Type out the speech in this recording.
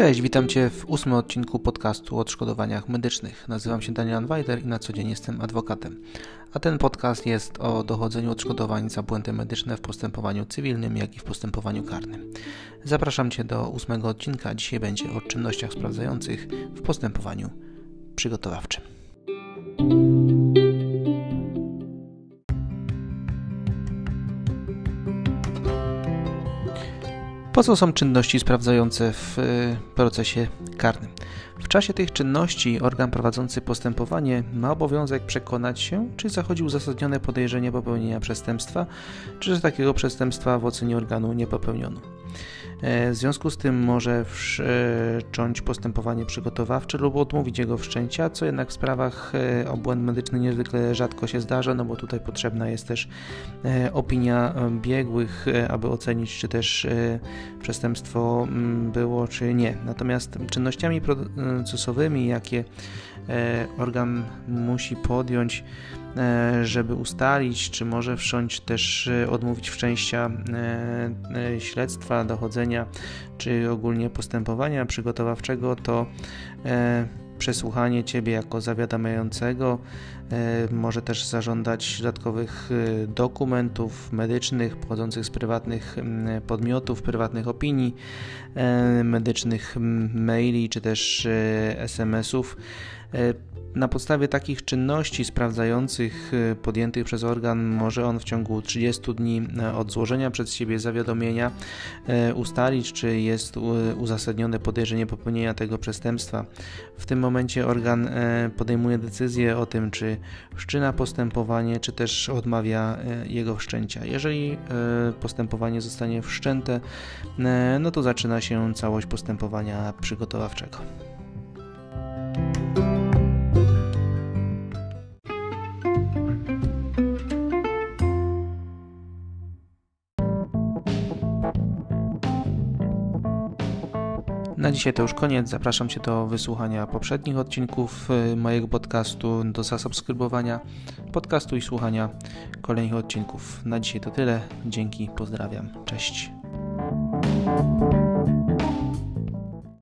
Cześć, witam Cię w ósmym odcinku podcastu o odszkodowaniach medycznych. Nazywam się Daniel Anwajder i na co dzień jestem adwokatem. A ten podcast jest o dochodzeniu odszkodowań za błędy medyczne w postępowaniu cywilnym, jak i w postępowaniu karnym. Zapraszam Cię do ósmego odcinka. Dzisiaj będzie o czynnościach sprawdzających w postępowaniu przygotowawczym. Po co są czynności sprawdzające w y, procesie karnym? W czasie tych czynności organ prowadzący postępowanie ma obowiązek przekonać się, czy zachodzi uzasadnione podejrzenie popełnienia przestępstwa, czy że takiego przestępstwa w ocenie organu nie popełniono. E, w związku z tym może wszcząć postępowanie przygotowawcze lub odmówić jego wszczęcia, co jednak w sprawach e, o błęd medyczny niezwykle rzadko się zdarza, no bo tutaj potrzebna jest też e, opinia biegłych, aby ocenić, czy też przestępstwo mm, było, czy nie. Natomiast czynnościami procesowymi, jakie organ musi podjąć, żeby ustalić, czy może wszcząć też odmówić wszczęcia śledztwa, dochodzenia, czy ogólnie postępowania przygotowawczego, to przesłuchanie Ciebie jako zawiadamiającego, może też zażądać dodatkowych dokumentów medycznych pochodzących z prywatnych podmiotów, prywatnych opinii medycznych, maili czy też SMS-ów na podstawie takich czynności sprawdzających podjętych przez organ może on w ciągu 30 dni e, od złożenia przez siebie zawiadomienia e, ustalić, czy jest uzasadnione podejrzenie popełnienia tego przestępstwa. W tym momencie organ e, podejmuje decyzję o tym, czy wszczyna postępowanie, czy też odmawia jego wszczęcia. Jeżeli postępowanie zostanie wszczęte, no to zaczyna się całość postępowania przygotowawczego. Na dzisiaj to już koniec. Zapraszam Cię do wysłuchania poprzednich odcinków y, mojego podcastu, do zasubskrybowania podcastu i słuchania kolejnych odcinków. Na dzisiaj to tyle. Dzięki, pozdrawiam. Cześć.